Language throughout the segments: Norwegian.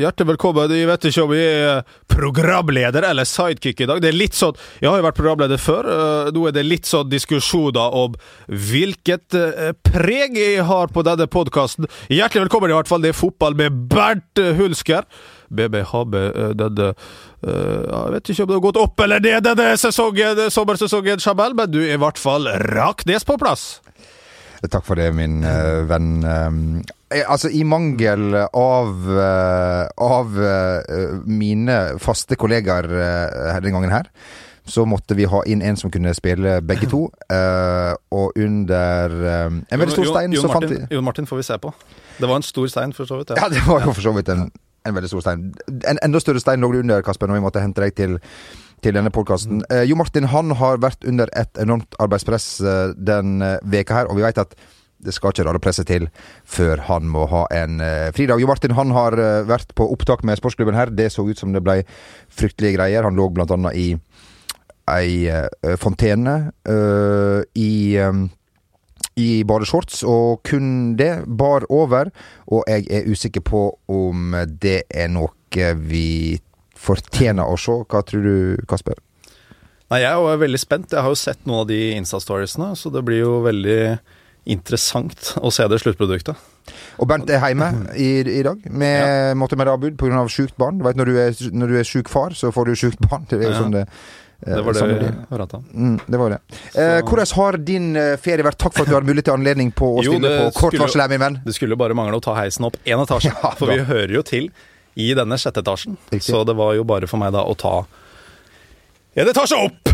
Hjertelig velkommen. Jeg vet ikke om jeg er programleder eller sidekick i dag. Det er litt sånn, Jeg har jo vært programleder før. eh, Nå er det litt sånn diskusjoner om hvilket eh, preg jeg har på denne podkasten. Hjertelig velkommen, i hvert fall. Det er fotball med Bernt Hulsker. BB Habbe eh, denne Jeg vet ikke om det har gått opp eller ned denne sesongen, sommersesongen, Jamel, men du er i hvert fall raknes på plass. Takk for det, min venn. Eh, altså, i mangel av, eh, av eh, mine faste kollegaer denne gangen her, så måtte vi ha inn en som kunne spille begge to. og under en veldig stor stein så fant vi Jon Martin får vi se på. Det var en stor stein, for så vidt. Ja, ja det var jo for så vidt en, en veldig stor stein. En enda større stein lå under, Kasper, når vi måtte hente deg til til denne podkasten. Eh, jo Martin han har vært under et enormt arbeidspress den veka her, og vi vet at det skal ikke rare presset til før han må ha en eh, fridag. Jo Martin han har eh, vært på opptak med sportsklubben her. Det så ut som det ble fryktelige greier. Han lå annet i ei eh, fontene i eh, i badeshorts, og kun det bar over. Og jeg er usikker på om det er noe vi fortjener å se. Hva tror du, Kasper? Nei, Jeg er veldig spent. Jeg har jo sett noen av de Insta-storiesene, så det blir jo veldig interessant å se det sluttproduktet. Og Bernt er hjemme i, i dag med, måtte med avbud pga. sjukt barn. Du vet, når du er, når du er sjuk far, så får du sjukt barn. Det er jo Ja. sånn det eh, Det var det vi prata om. Mm, det var det. Eh, hvordan har din eh, ferie vært? Takk for at du har mulighet til anledning på å stille på kort varsel her, min venn. Det skulle bare mangle å ta heisen opp én etasje, Ja, for vi hører jo til i denne sjette etasjen. Riktig. Så det var jo bare for meg da å ta en etasje opp!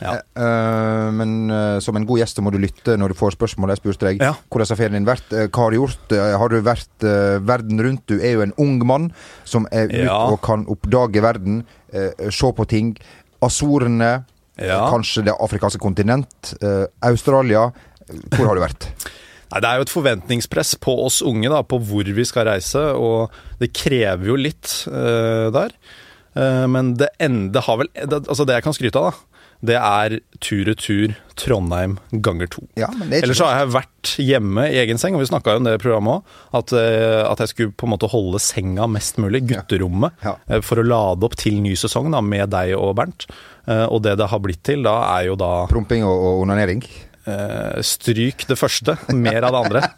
Ja. Uh, men uh, som en god gjest så må du lytte når du får spørsmål. Jeg spurte deg Ja. hvordan har ferien din vært. Hva har du gjort? Har du vært verden rundt? Du er jo en ung mann som er ute Ja. og kan oppdage verden, se på ting. Azorene, kanskje det afrikanske kontinent, Australia. Hvor har du vært? Nei, Det er jo et forventningspress på oss unge da, på hvor vi skal reise, og det krever jo litt uh, der. Uh, men det ende har vel det, Altså, det jeg kan skryte av, da, det er tur-retur Trondheim ganger to. Ja, er Ellers så har jeg vært hjemme i egen seng, og vi snakka jo om det i programmet òg, at, eh, at jeg skulle på en måte holde senga mest mulig, gutterommet, Ja. Ja. for å lade opp til ny sesong da, med deg og Bernt. Eh, Og det det har blitt til da, er jo da Promping og onanering? Eh, stryk det første, mer av det andre.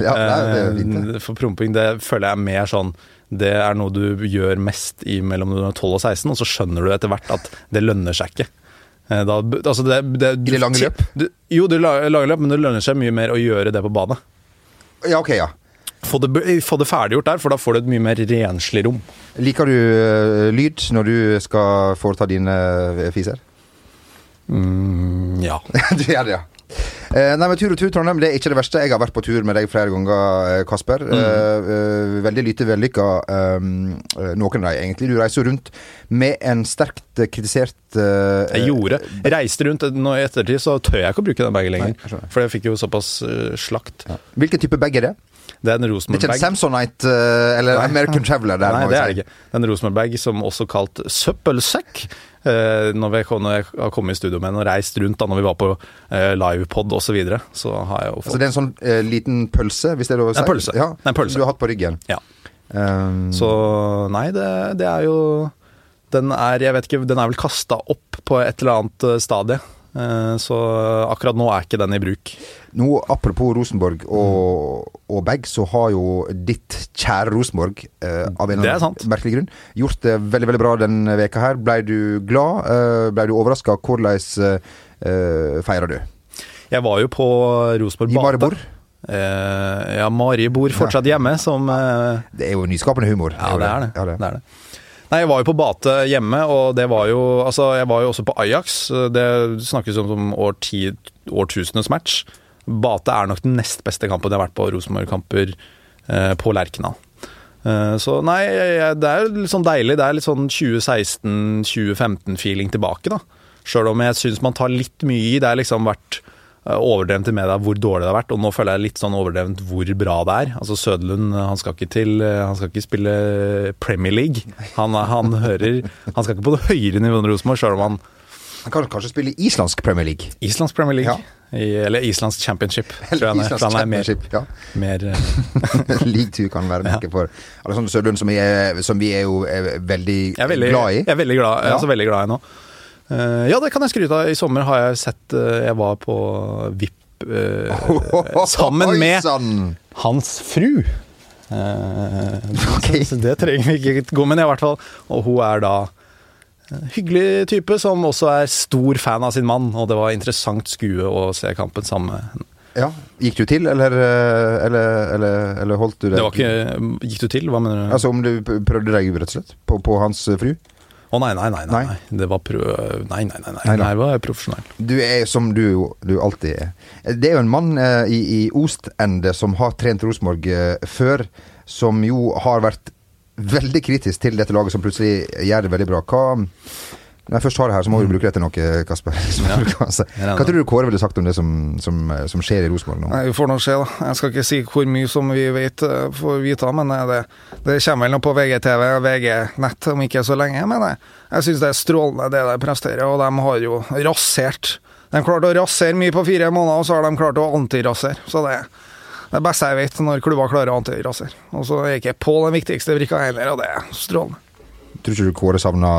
Ja, er, det er. Eh, For promping, det føler jeg er mer sånn Det er noe du gjør mest i mellom 12 og 16, og så skjønner du etter hvert at det lønner seg ikke. Eh, Da, altså det, det, I det lange løp? Du, jo, det la- lange løp, men det lønner seg mye mer å gjøre det på bane. Ja, ok, ja. Få det, få det ferdiggjort der, for da får du et mye mer renslig rom. Liker du lyd når du skal foreta dine fiser? Mm, ja. du gjør det, ja. Eh, nei, men Tur og tur Trondheim det er ikke det verste. Jeg har vært på tur med deg flere ganger, eh, Kasper. Mm. Eh, eh, veldig lite vellykka, eh, eh, noen av dem egentlig. Du reiser rundt med en sterkt kritisert eh, Jeg gjorde. Reiste rundt nå i ettertid, så tør jeg ikke å bruke den bagen Nei, lenger. jeg. For jeg fikk jo såpass slakt. ja. Hvilken type bag er det? Det er en Rosenborg-bag. ikke en Samsonite eller. American Traveler? Der, Nei, det er det ikke. Det er en Rosenborg-bag som også kalt søppelsekk. Eh, når, vi, når jeg har kommet i studio med den og reist rundt da når vi var på eh, livepod osv., så, videre, så har jeg jo Altså fått Det er en sånn eh, liten pølse, hvis det er lov å si? en pølse. Ja, en pølse. Du har hatt på ryggen. Ja. Um, Så nei, det, det er jo Den er jeg vet ikke, den er vel kasta opp på et eller annet eh, stadie. Eh, så akkurat nå er ikke den i bruk. Nå, apropos Rosenborg og, og bag, så har jo ditt kjære Rosenborg eh, av en eller er annen merkelig grunn gjort det veldig veldig bra denne veka her. Blei du glad? Eh, Blei du overraska? Hvordan eh, feira du? Jeg var jo på Rosenborg I Bate. Maribor? Eh, ja, Mari bor fortsatt hjemme, som eh, Det er jo nyskapende humor. Ja, det er det. Ja, det. det, er det. Nei, jeg var jo på Bate hjemme, og det var jo Altså, jeg var jo også på Ajax. Det snakkes om som årti, årtusenes match. Bate er nok den nest beste kampen jeg har vært på Rosenborg-kamper eh, på Lerkendal. Eh, så nei, det er litt sånn deilig. Det er litt sånn 2016-2015-feeling tilbake, da. Sjøl om jeg syns man tar litt mye i. Det er liksom vært overdrevent i media hvor dårlig det har vært, og nå føler jeg litt sånn overdrevent hvor bra det er. Altså Søderlund han skal ikke til Han skal ikke spille Premier League. Han, han hører Han skal ikke på det høyere nivået enn Rosenborg, sjøl om han Han kan kanskje spille islandsk Premier League. Islandsk Premier League. Ja. I, eller Islands Championship, tror jeg han er. Islandsk er mer, Championship, ja. mer eh, League 2 kan være noe for Alexander Sødlund, som, er, som vi er jo er veldig, er veldig glad i. Jeg er veldig glad, jeg er Ja. altså veldig glad i nå. Eh, ja, det kan jeg skryte av. I sommer har jeg sett eh, Jeg var på VIP eh, sammen med hans fru. Ok. så det trenger vi ikke gå med, i hvert fall. Og hun er da hyggelig type som også er stor fan av sin mann, og det var interessant skue å se kampen sammen med henne. Ja. Gikk du til, eller, eller, eller, eller holdt du det Det var ikke Gikk du til? Hva mener du? Altså om du prøvde deg, rett og slett? På, på hans fru? Å nei, nei, nei, nei. Det var prø... Nei, nei, nei. nei. Nei. Var profesjonell. Du er som du, du alltid er. Det er jo en mann eh, i, i Ostende som har trent Rosenborg eh, før, som jo har vært veldig kritisk til dette laget, som plutselig gjør det veldig bra. Hva Når jeg først har det her, så må vi bruke det til noe, Kasper. Ja. Hva tror du Kåre ville sagt om det som, som, som skjer i Rosenborg nå? Nei, Vi får nå se, da. Jeg skal ikke si hvor mye som vi vet, eh, får vite, men eh, det, det kommer vel noe på VGTV og VG Nett om ikke så lenge. Men jeg, jeg syns det er strålende det de presterer, og de har jo rasert. De klarte å rasere mye på fire måneder, og så har de klart å antirasere. Så det er det beste jeg vet når klubber klarer å antirasere. Og så er ikke Pål den viktigste brikka heller, og det er strålende. Tror ikke du Kåre savna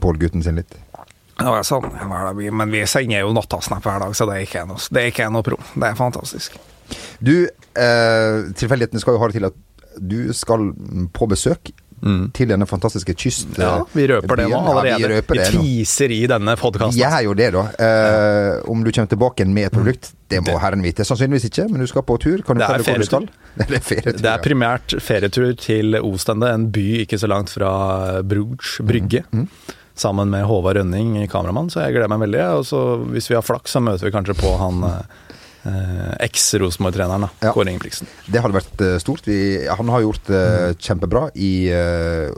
Pål-gutten sin litt? Ja, dag, men vi sender jo nattasnap hver dag, så det er ikke noe, det er ikke noe pro. Det er fantastisk. Du, eh, tilfeldighetene skal jo ha det til at du skal på besøk til denne fantastiske kysten. Ja, vi røper det nå allerede. Ja, vi røper det nå. teaser i denne podkasten. Jeg er jo det, da. Eh, om du kommer tilbake med et produkt, det må herren vite. Sannsynligvis ikke, men du skal på tur. Kan du Det er skal? Det er ferietur. Det er primært ferietur til Ostende, en by ikke så langt fra Bruges brygge. Mm, Sammen med Håvard Rønning kameramann, så jeg gleder meg veldig. Og så hvis vi har flaks, så møter vi kanskje på han eh, eks-Rosenborg-treneren. Ja. Kåre Ingebrigtsen. Det hadde vært eh, stort. Vi, han har gjort det kjempebra i eh,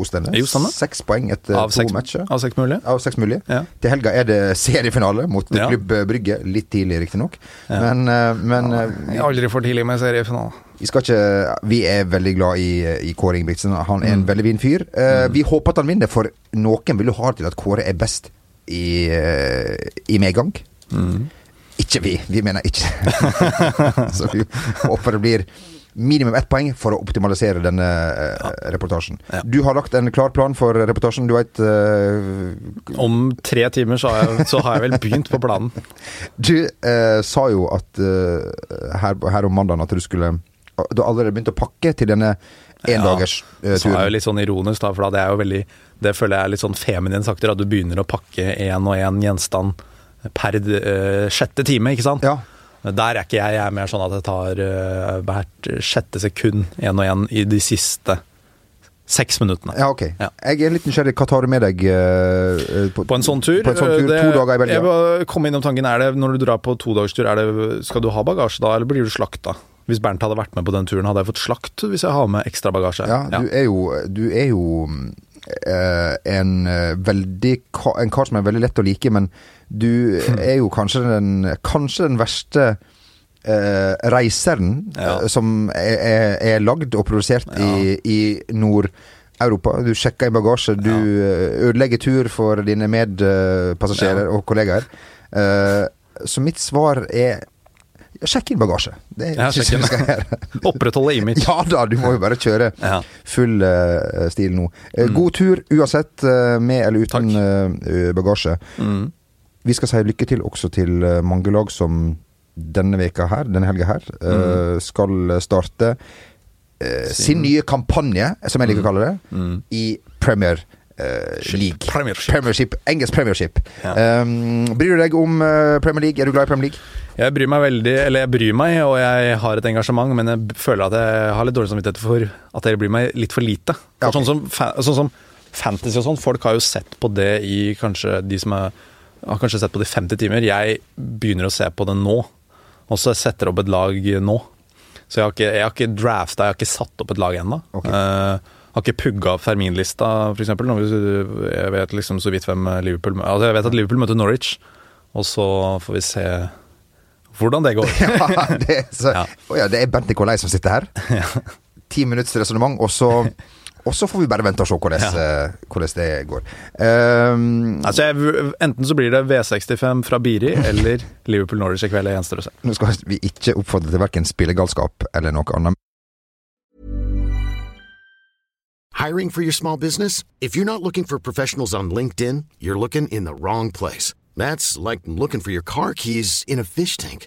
Ostende? Seks poeng etter Av to seks, matcher. av seks mulige. Av seks mulige. Ja. Til helga er det seriefinale mot Ja. Klubb Brygge. Litt tidlig, riktignok. Ja. Men, eh, men ja, er aldri for tidlig med seriefinale. Vi skal ikke Vi er veldig glad i, i Kåre Ingebrigtsen. Han er en Mm. veldig fin fyr. Eh, Vi håper at han vinner, for noen vil jo ha det til at Kåre er best i, eh, i medgang. Mm. Ikke vi. Vi mener ikke Så vi håper det blir minimum ett poeng for å optimalisere denne eh, reportasjen. Ja. Du har lagt en klar plan for reportasjen. Du veit uh, Om tre timer så har, jeg, så har jeg vel begynt på planen. Du uh, sa jo at uh, her, her om mandagen at du skulle Du har allerede begynt å pakke til denne endagers ja, Så er jo litt sånn ironisk, da, for det er jo veldig Det føler jeg er litt sånn feminin sakter, at du begynner å pakke én og én gjenstand per uh, sjette time, ikke sant? Ja. Der er ikke jeg. Jeg er mer sånn at det tar uh, hvert sjette sekund én og én i de siste seks minuttene. Ja, ok. Ja. Jeg er litt nysgjerrig. Hva tar du med deg uh, på, På en sånn tur, På en sånn tur det- to dager i Belgia. Jeg bare kom innom tanken, er det, Når du drar på todagerstur, er det, skal du ha bagasje da, eller blir du slakta? Hvis Bernt hadde vært med på den turen, hadde jeg fått slakt hvis jeg har med ekstra bagasje? Ja, du er jo, du er jo en veldig En kar som er veldig lett å like, men du er jo kanskje den Kanskje den verste eh, reiseren Ja. eh, som er, er, er lagd og produsert i, i Nord-Europa. Du sjekker i bagasje, du eh, ødelegger tur for dine medpassasjerer Ja. og kollegaer. Så mitt svar er Sjekk inn bagasje. Det Ja, du skal gjøre. Opprettholde image. Ja da, du må jo bare kjøre Ja. full stil nå. Eh, God tur uansett, med eller uten bagasje. Mm. Vi skal si lykke til også til eh, mange lag som denne veka her, denne helga her, mm. skal starte eh, sin nye kampanje, som jeg liker å kalle det, Mm. i Premier eh, League. Premiership. Premiership. Engelsk Premiership. Ja. Um, bryr du deg om eh, Premier League? Er du glad i Premier League? Jeg bryr meg veldig, eller jeg bryr meg, og jeg har et engasjement, men jeg føler at jeg har litt dårlig samvittighet for at dere bryr meg litt for lite. Ja, okay. sånn, som, sånn som fantasy og sånn, folk har jo sett på det i kanskje de som er, har kanskje sett på det i 50 timer. Jeg begynner å se på det nå, og så setter jeg opp et lag nå. Så jeg har ikke, jeg har ikke drafta, jeg har ikke satt opp et lag ennå. Okay. Uh, har ikke pugga opp Fermin-lista, f.eks. Jeg vet liksom så vidt hvem Liverpool Altså Jeg vet at Liverpool møter Norwich, og så får vi se hvordan det går. ja, det, er så, Ja. Oh ja, det er Bente Kolei som sitter her. Ti minutts resonnement, og så og så får vi bare vente og se hvordan, ja. hvordan det går. Um, Altså, jeg, enten så blir det V65 fra Biri eller Liverpool Norwich i kveld. Det gjenstår å se. nå skal vi ikke oppfordre til verken spillegalskap eller noe annet. Hiring for your small business? If you're not looking for professionals on LinkedIn, you're looking in the wrong place. That's like looking for your car keys in a fish tank.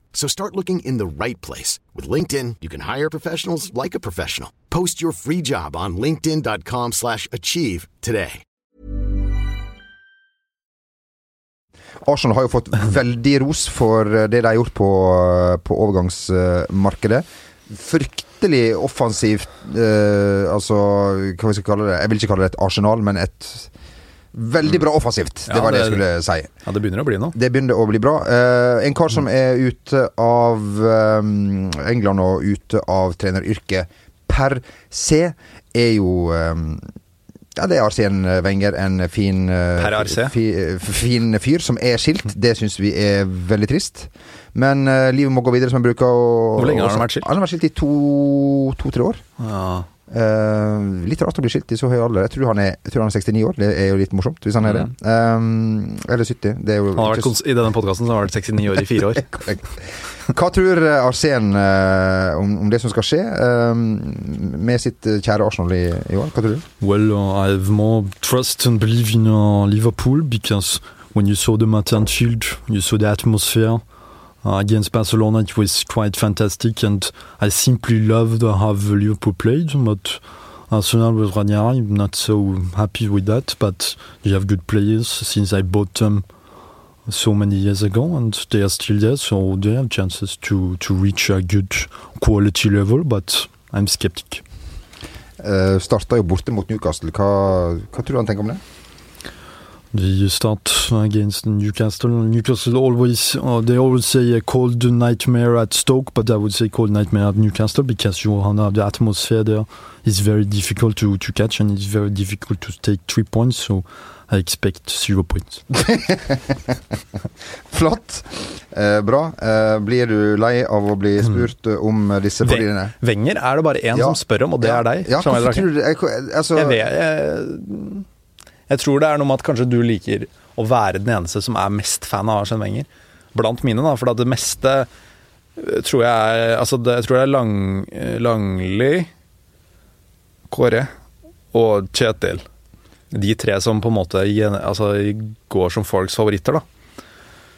So start looking in the right place. With LinkedIn, you can hire professionals like a professional. Post your free job on linkedin.com slash achieve today. Arsenal har jo fått veldig ros for det de har gjort på, på overgangsmarkedet. Fryktelig offensivt eh, Altså, hva vi skal kalle det? Jeg vil ikke kalle det et arsenal, men et Veldig bra offensivt. Det Ja, var det jeg skulle si. Ja, det begynner å bli noe. Det begynner å bli bra. Eh, en kar som er ute av um, England og ute av treneryrket per se, er jo um, ja, det er Arsen Wenger, en fin, eh, fi, fin fyr som er skilt. Det syns vi er veldig trist. Men uh, livet må gå videre, som jeg bruker. Og, Hvor lenge har han vært skilt? Han har vært skilt i to- to-tre år. Ja. Eh, litt rart å bli skilt i så høy alder. Jeg tror han er, jeg tror han er 69 år. Det er jo litt morsomt, hvis han er det. Um, eller 70. Det er jo Han har vært I denne podkasten har han vært 69 år i fire år. Hva tror eh, Arsen uh, om, om det som skal skje eh, med sitt kjære Arsenal i, i år? Hva tror du? Well, uh, I have more trust and believe in uh, Liverpool because when you saw the Martin Field, you saw the atmosphere uh, against Barcelona. It was quite fantastic, and I simply loved how Liverpool played. But Arsenal with Ranieri, I'm not so happy with that. But they have good players since I bought them so many years ago, and they are still there, so they have chances to to reach a good quality level. But I'm skeptic. Uh, Starta jo borte mot Newcastle. Hva, hva tror du han tenker om det? They start against Newcastle. Newcastle always, uh, they always say a cold nightmare at Stoke, but I would say cold nightmare at Newcastle because you have the atmosphere there is very difficult to, to catch and it's very difficult to take three points. So I expect zero points. Flott. Eh, bra. Eh, blir du lei av å bli spurt eh, om disse partiene? Wenger er det bare én Ja. som spør om, og det Ja. er deg. Ja, hvorfor tror du det? Jeg, altså, Jeg, vet, jeg, jeg tror det er noe med at kanskje du liker å være den eneste som er mest fan av Arsen Wenger. Blant mine, da. For det meste eh, tror jeg er Altså, det, jeg tror det er Lang, eh, Langli, Kåre og Kjetil. De tre som på en måte altså, går som folks favoritter, da.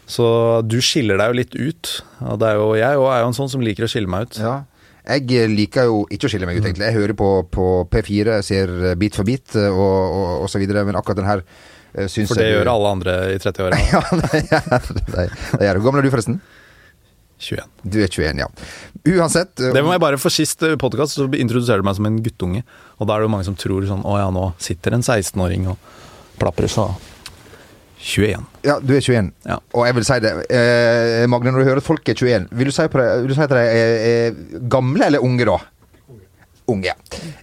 Så du skiller deg jo litt ut. Og det er jo, jeg er jo en sånn som liker å skille meg ut. Ja. Jeg liker jo ikke å skille meg ut, egentlig. Jeg hører på, på P4, ser Bit for bit og, og, og så videre, men akkurat den her syns jeg For det jeg gjør alle andre i 30-åra. Ja, det gjør det. Hvor gammel er du, forresten? 21. Du er 21, ja. Uansett eh, Det må jeg bare For sist podkast så introduserer du meg som en guttunge. Og da er det jo mange som tror sånn Å ja, nå sitter en 16-åring og plaprer, så 21. Ja, du er 21. Ja. Og jeg vil si det eh, Magne, når du hører at folk er 21, vil du si, på det, vil du si at de er, er gamle eller unge da? Unge, ja.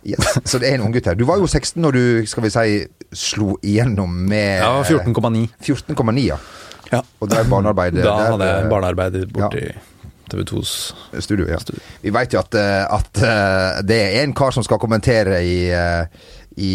Yes. Så det er en unggutt her. Du var jo 16 når du skal vi si, slo igjennom med Ja, 14,9. 14,9, ja. Ja. Og drev barnearbeid Da der, hadde jeg barnearbeid borti TV 2s studio. Ja. Studio. Vi veit jo at, eh, at eh, det er en kar som skal kommentere i, eh, i,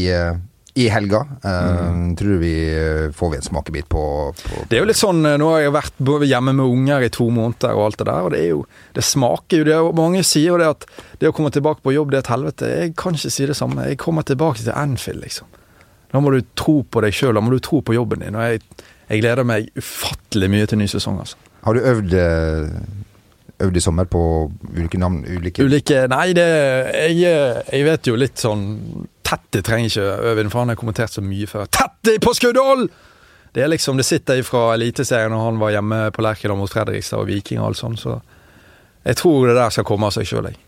i helga. Mm. Tror vi eh, får vi en smakebit på, på Det er jo litt sånn, eh, Nå har jeg vært hjemme med unger i to måneder og alt det der, og det er jo Det smaker jo det. Mange sier jo det at det å komme tilbake på jobb, det er et helvete. Jeg kan ikke si det samme. Jeg kommer tilbake til Anfield, liksom. Da må du tro på deg sjøl, da må du tro på jobben din. Og jeg, jeg gleder meg ufattelig mye til ny sesong, altså. Har du øvd, øvd i sommer på ulike navn? Ulike Ulike Nei, det jeg, jeg vet jo litt sånn Tette trenger ikke Øvind, for han har kommentert så mye før. Tette på skuddhold! Det er liksom, det sitter fra Eliteserien når han var hjemme på Lerkendal mot Fredrikstad og Viking og alt sånt, så jeg tror det der skal komme av seg sjøl, jeg.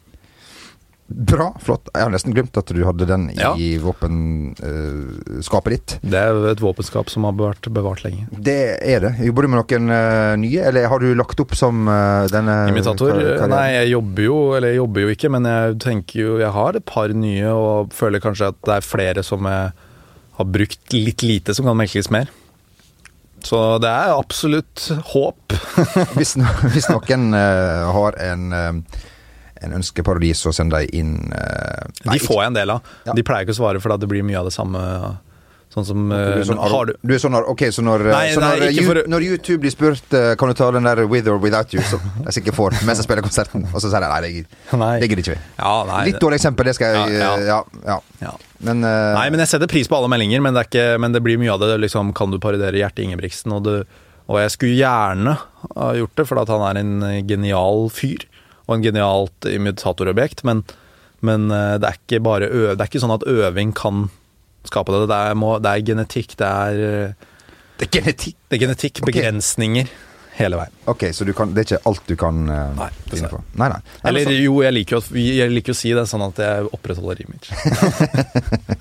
Bra, flott. Jeg har nesten glemt at du hadde den Ja. i våpenskapet ditt. Det er et våpenskap som har vært bevart lenge. Det er det. Jobber du med noen uh, nye, eller har du lagt opp som uh, denne Imitator? karrieren? Nei, jeg jobber jo, eller jeg jobber jo ikke, men jeg tenker jo Jeg har et par nye, og føler kanskje at det er flere som jeg har brukt litt lite, som kan melkes mer. Så det er absolutt håp. Hvis, no hvis noen uh, har en, en ønskeparodi, så send deg inn eh, nei, De får jeg en del av. Ja. De pleier ikke å svare, for det blir mye av det samme. Sånn som Du eh, er sånn, Har du du er sånn Ok, så når, Nei, så når, nei, for- når YouTube blir spurt eh, Kan du ta den der With or Without You, som jeg sikkert får mens jeg spiller konserten, og så sier jeg nei, det gidder ikke vi. Ja, Litt dårlig eksempel, det skal jeg Ja, Ja, ja. Men, uh... Nei, men jeg setter pris på alle meldinger, men det, er ikke, men det blir mye av det. Liksom, kan du parodiere Hjerte Ingebrigtsen? Og, du, og jeg skulle gjerne ha gjort det, for at han er en eh, genial fyr. Og en genialt imitatorobjekt, men, men eh, det er ikke bare øv, Det er ikke sånn at øving kan skape det. Det er, må, det er genetikk, det er, eh, det er genetikk. det er genetikk, begrensninger, hele veien. Ok, så du kan, det er ikke alt du kan uh, Nei, finne på? Nei, nei. nei Eller sånn. jo, jeg liker jo å- jeg liker å si det sånn at jeg opprettholder image.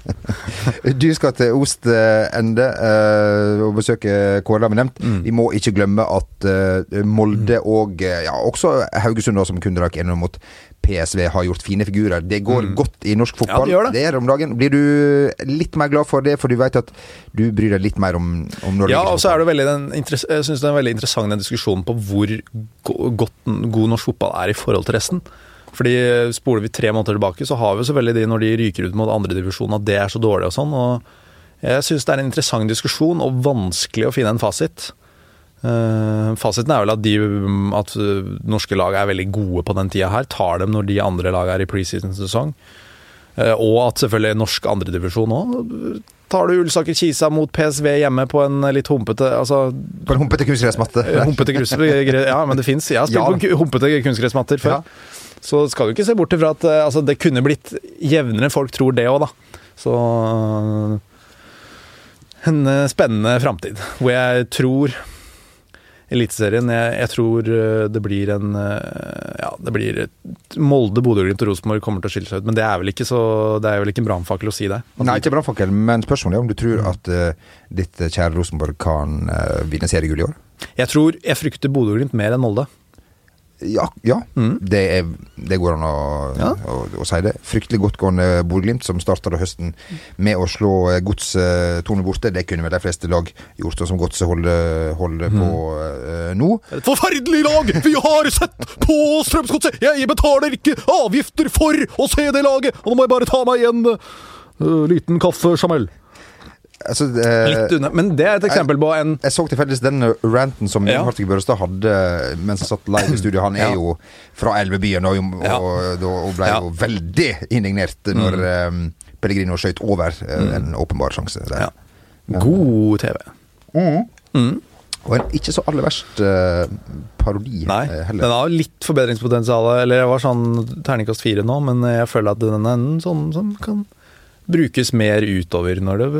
Du skal til Ostende uh, og besøke Kårla, vi nevnt. Mm. Vi må ikke glemme at uh, Molde og eh, ja, også Haugesund, da, som kunne drakk gjennom mot PSV, har gjort fine figurer. Det går godt i norsk fotball. Mm. Ja, det gjør det. om dagen. Blir du litt mer glad for det, for du vet at du bryr deg litt mer om, om Norge? Ja, og så er det veldig den, jeg synes det er veldig interessant den diskusjonen på hvor godt, god norsk fotball er i forhold til resten. Fordi eh, Spoler vi tre måneder tilbake, så har vi jo selvfølgelig de når de ryker ut mot andredivisjon, at det er så dårlig og sånn. og Jeg syns det er en interessant diskusjon, og vanskelig å finne en fasit. Eh, fasiten er vel at, de, at eh, norske lag er veldig gode på den tida her. Tar dem når de andre lag er i preseason-sesong. Eh, og at selvfølgelig norsk andredivisjon òg. Tar du Ulsaker Kisa mot PSV hjemme på en litt humpete altså, På en humpete kunstgressmatte. Humpete grus Ja, men det fins. Jeg har spilt Ja. på humpete kunstgressmatter før. Ja. Så skal du ikke se bort ifra at altså, det kunne blitt jevnere. Folk tror det òg, da. Så En spennende framtid, hvor jeg tror Eliteserien jeg, jeg tror øh, det blir en øh, Ja, det blir Molde, Bodø-Glimt og Rosenborg kommer til å skille seg ut. Men det er vel ikke så Det er vel ikke en brannfakkel å si det. Nei, ikke brannfakkel, men spørsmålet er om du tror at uh, ditt eh, kjære Rosenborg kan uh, vinne seriegull i år? Jeg tror Jeg frykter Bodø-Glimt mer enn Molde. Ja, ja. Mm. Det, er, det går an å, Ja. å, å si det. Fryktelig godtgående Bodø-Glimt, som starta høsten med å slå eh, Godset 2-0 borte. Det kunne vel de fleste lag gjort, sånn som Godset holder, holder Mm. på uh, nå. Et forferdelig lag vi har sett på Strømsgodset! Jeg betaler ikke avgifter for å se det laget! Og nå må jeg bare ta meg en uh, liten kaffe Jamel. Altså, det, Litt unna. Men det er et eksempel på en jeg så tilfeldigvis den ranten som Ja. Jon Hartvig Børrestad hadde mens han satt live i studio. Han er Ja. jo fra Elvebyen og, og, Ja. og, og ble Ja. jo veldig indignert når mm. Pellegrino skøyt over mm. en åpenbar sjanse. Der. Ja. god TV. Mm. Og en ikke så aller verst uh, parodi Nei, heller. den har litt forbedringspotensial. Eller jeg var sånn terningkast fire nå, men jeg føler at den er en sånn som kan brukes mer utover når det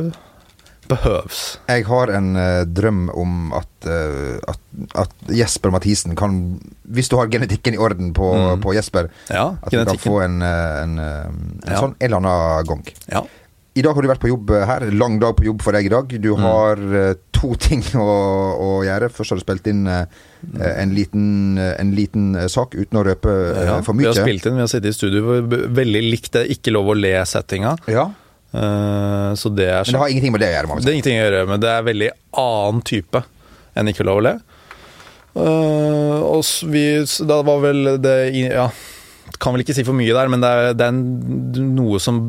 behøves. Jeg har en uh, drøm om at, uh, at, at Jesper Mathisen kan Hvis du har genetikken i orden på, Mm. på Jesper, Ja, at du kan få en, eh, en, en Ja. sånn en eller annen gang. Ja. I dag har du vært på jobb her. Lang dag på jobb for deg i dag. Mm. Du har mm. to ting å, å gjøre. Først har du spilt inn uh, en liten, uh, en liten sak uten å røpe uh, Ja, for vi har spilt inn, vi har sittet i studio, veldig likt det ikke lov å le-settinga. Ja, så det er Men det har ingenting med det å gjøre. Det er ingenting å gjøre men det er veldig annen type enn ikke lov å le. Eh, og vi, da var vel det Ja, kan vel ikke si for mye der, men det er, det er noe som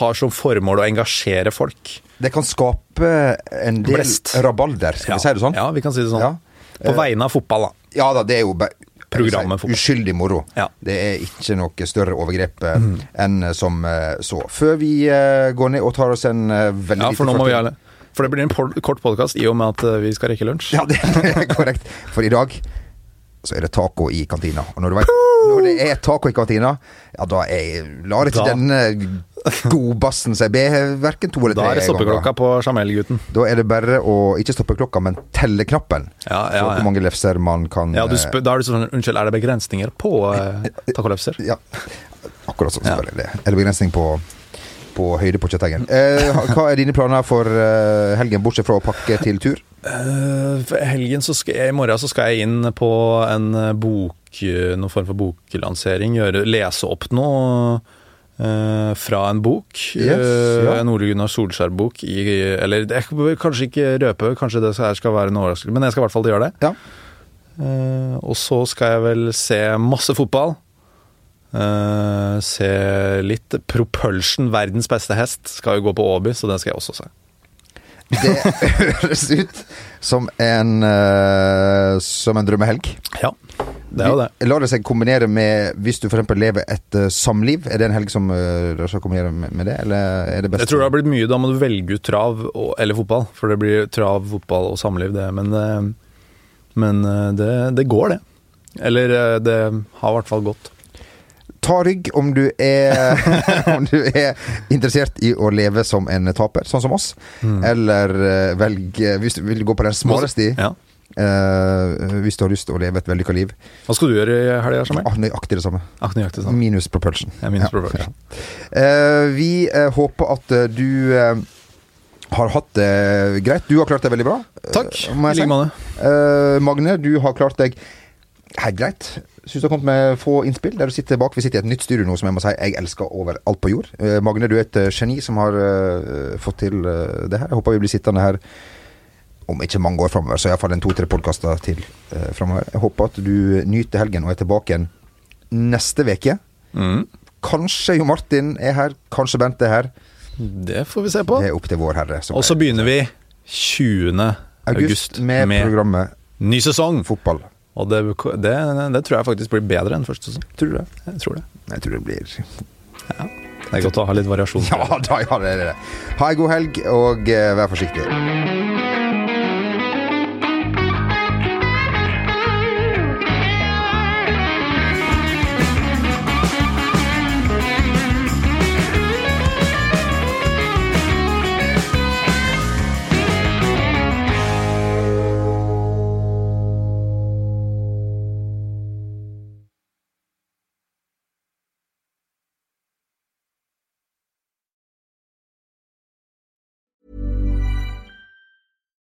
har som formål å engasjere folk. Det kan skape en del Blest. rabalder, skal vi si det sånn? Ja, vi kan si det sånn. Ja. På vegne av fotball, da. Ja da, det er jo Programmet si, uskyldig moro. Ja. Det er ikke noe større overgrep mm. enn som eh, så. Før vi eh, går ned og tar oss en eh, veldig Ja, for nå må vi gjøre det. For det blir en kort podkast i og med at eh, vi skal rekke lunsj. Ja, det er korrekt. For i dag så er det taco i kantina. Og når du vet når det er taco i kantina, ja da er, lar ikke denne godbassen seg be verken to eller tre ganger. Da er det stoppeklokka på Jamel-gutten. Da er det bare å ikke stoppe klokka, men telle knappen. Ja, ja, ja. hvor mange lefser man kan Ja, du eh, spør, da er det sånn Unnskyld, er det begrensninger på uh, tacolefser? Ja, akkurat sånn Ja. selvfølgelig. Det. Er det begrensning på, på høyde på kjøttdeigeren? Eh, hva er dine planer for eh, helgen, bortsett fra å pakke til tur? Uh, helgen så skal jeg, I morgen så skal jeg inn på en eh, bok Noen form for boklansering. Gjøre, lese opp noe uh, fra en bok. Yes, ja. En Ole Gunnar Solskjær-bok. Eller jeg bør kanskje ikke røpe, kanskje det her skal være en overraskelse, men jeg skal i hvert fall gjøre det. Ja. Uh, og så skal jeg vel se masse fotball. Eh, se litt Propulsion, verdens beste hest, skal jo gå på Åby, så det skal jeg også se. Det høres ut som en, uh, som en drømmehelg. Ja, det er jo det. Lar det seg kombinere med hvis du f.eks. lever et uh, samliv? Er det en helg som lar seg kombinere med, med det, eller er det Jeg tror det har blitt mye, da må du velge ut trav og, eller fotball. For det blir trav, fotball og samliv, det. Men, men det, det går, det. Eller det har i hvert fall gått. Ta rygg om du er Om du er interessert i å leve som en taper, sånn som oss. Eller eh, velg eh, Hvis du vil gå på den smale sti, Ja. eh, hvis du har lyst til å leve et vellykka liv. Hva skal du gjøre i helga? Ah, Nøyaktig det samme. Ah, nøyaktig samme. Minus propulsion. Ja, minus Ja, propulsion. Eh, vi uh, håper at du har hatt det greit. Du har klart deg veldig bra. Takk. I like måte. Magne, du har klart deg helt greit. Syns du har kommet med få innspill. Der du sitter bak. Vi sitter i et nytt studio nå som jeg må si jeg elsker over alt på jord. Eh, Magne, du er et eh, geni som har eh, fått til eh, det her. Jeg håper vi blir sittende her om ikke mange år framover, så iallfall en to-tre podkaster til uh, framover. Jeg håper at du nyter helgen og er tilbake igjen neste uke. Mm. Kanskje Jo Martin er her, kanskje Bent er her. Det får vi se på. Det er opp til vår herre. Og så er- begynner vi 20. august august med, med programmet ny sesong. Fotball. Og det, det, det tror jeg faktisk blir bedre enn første sesong. Tror du det? Jeg tror det. Jeg tror det blir Det er godt å ha litt variasjon. Ja da, ja, det er det. Ha ei god helg, og eh, vær forsiktig.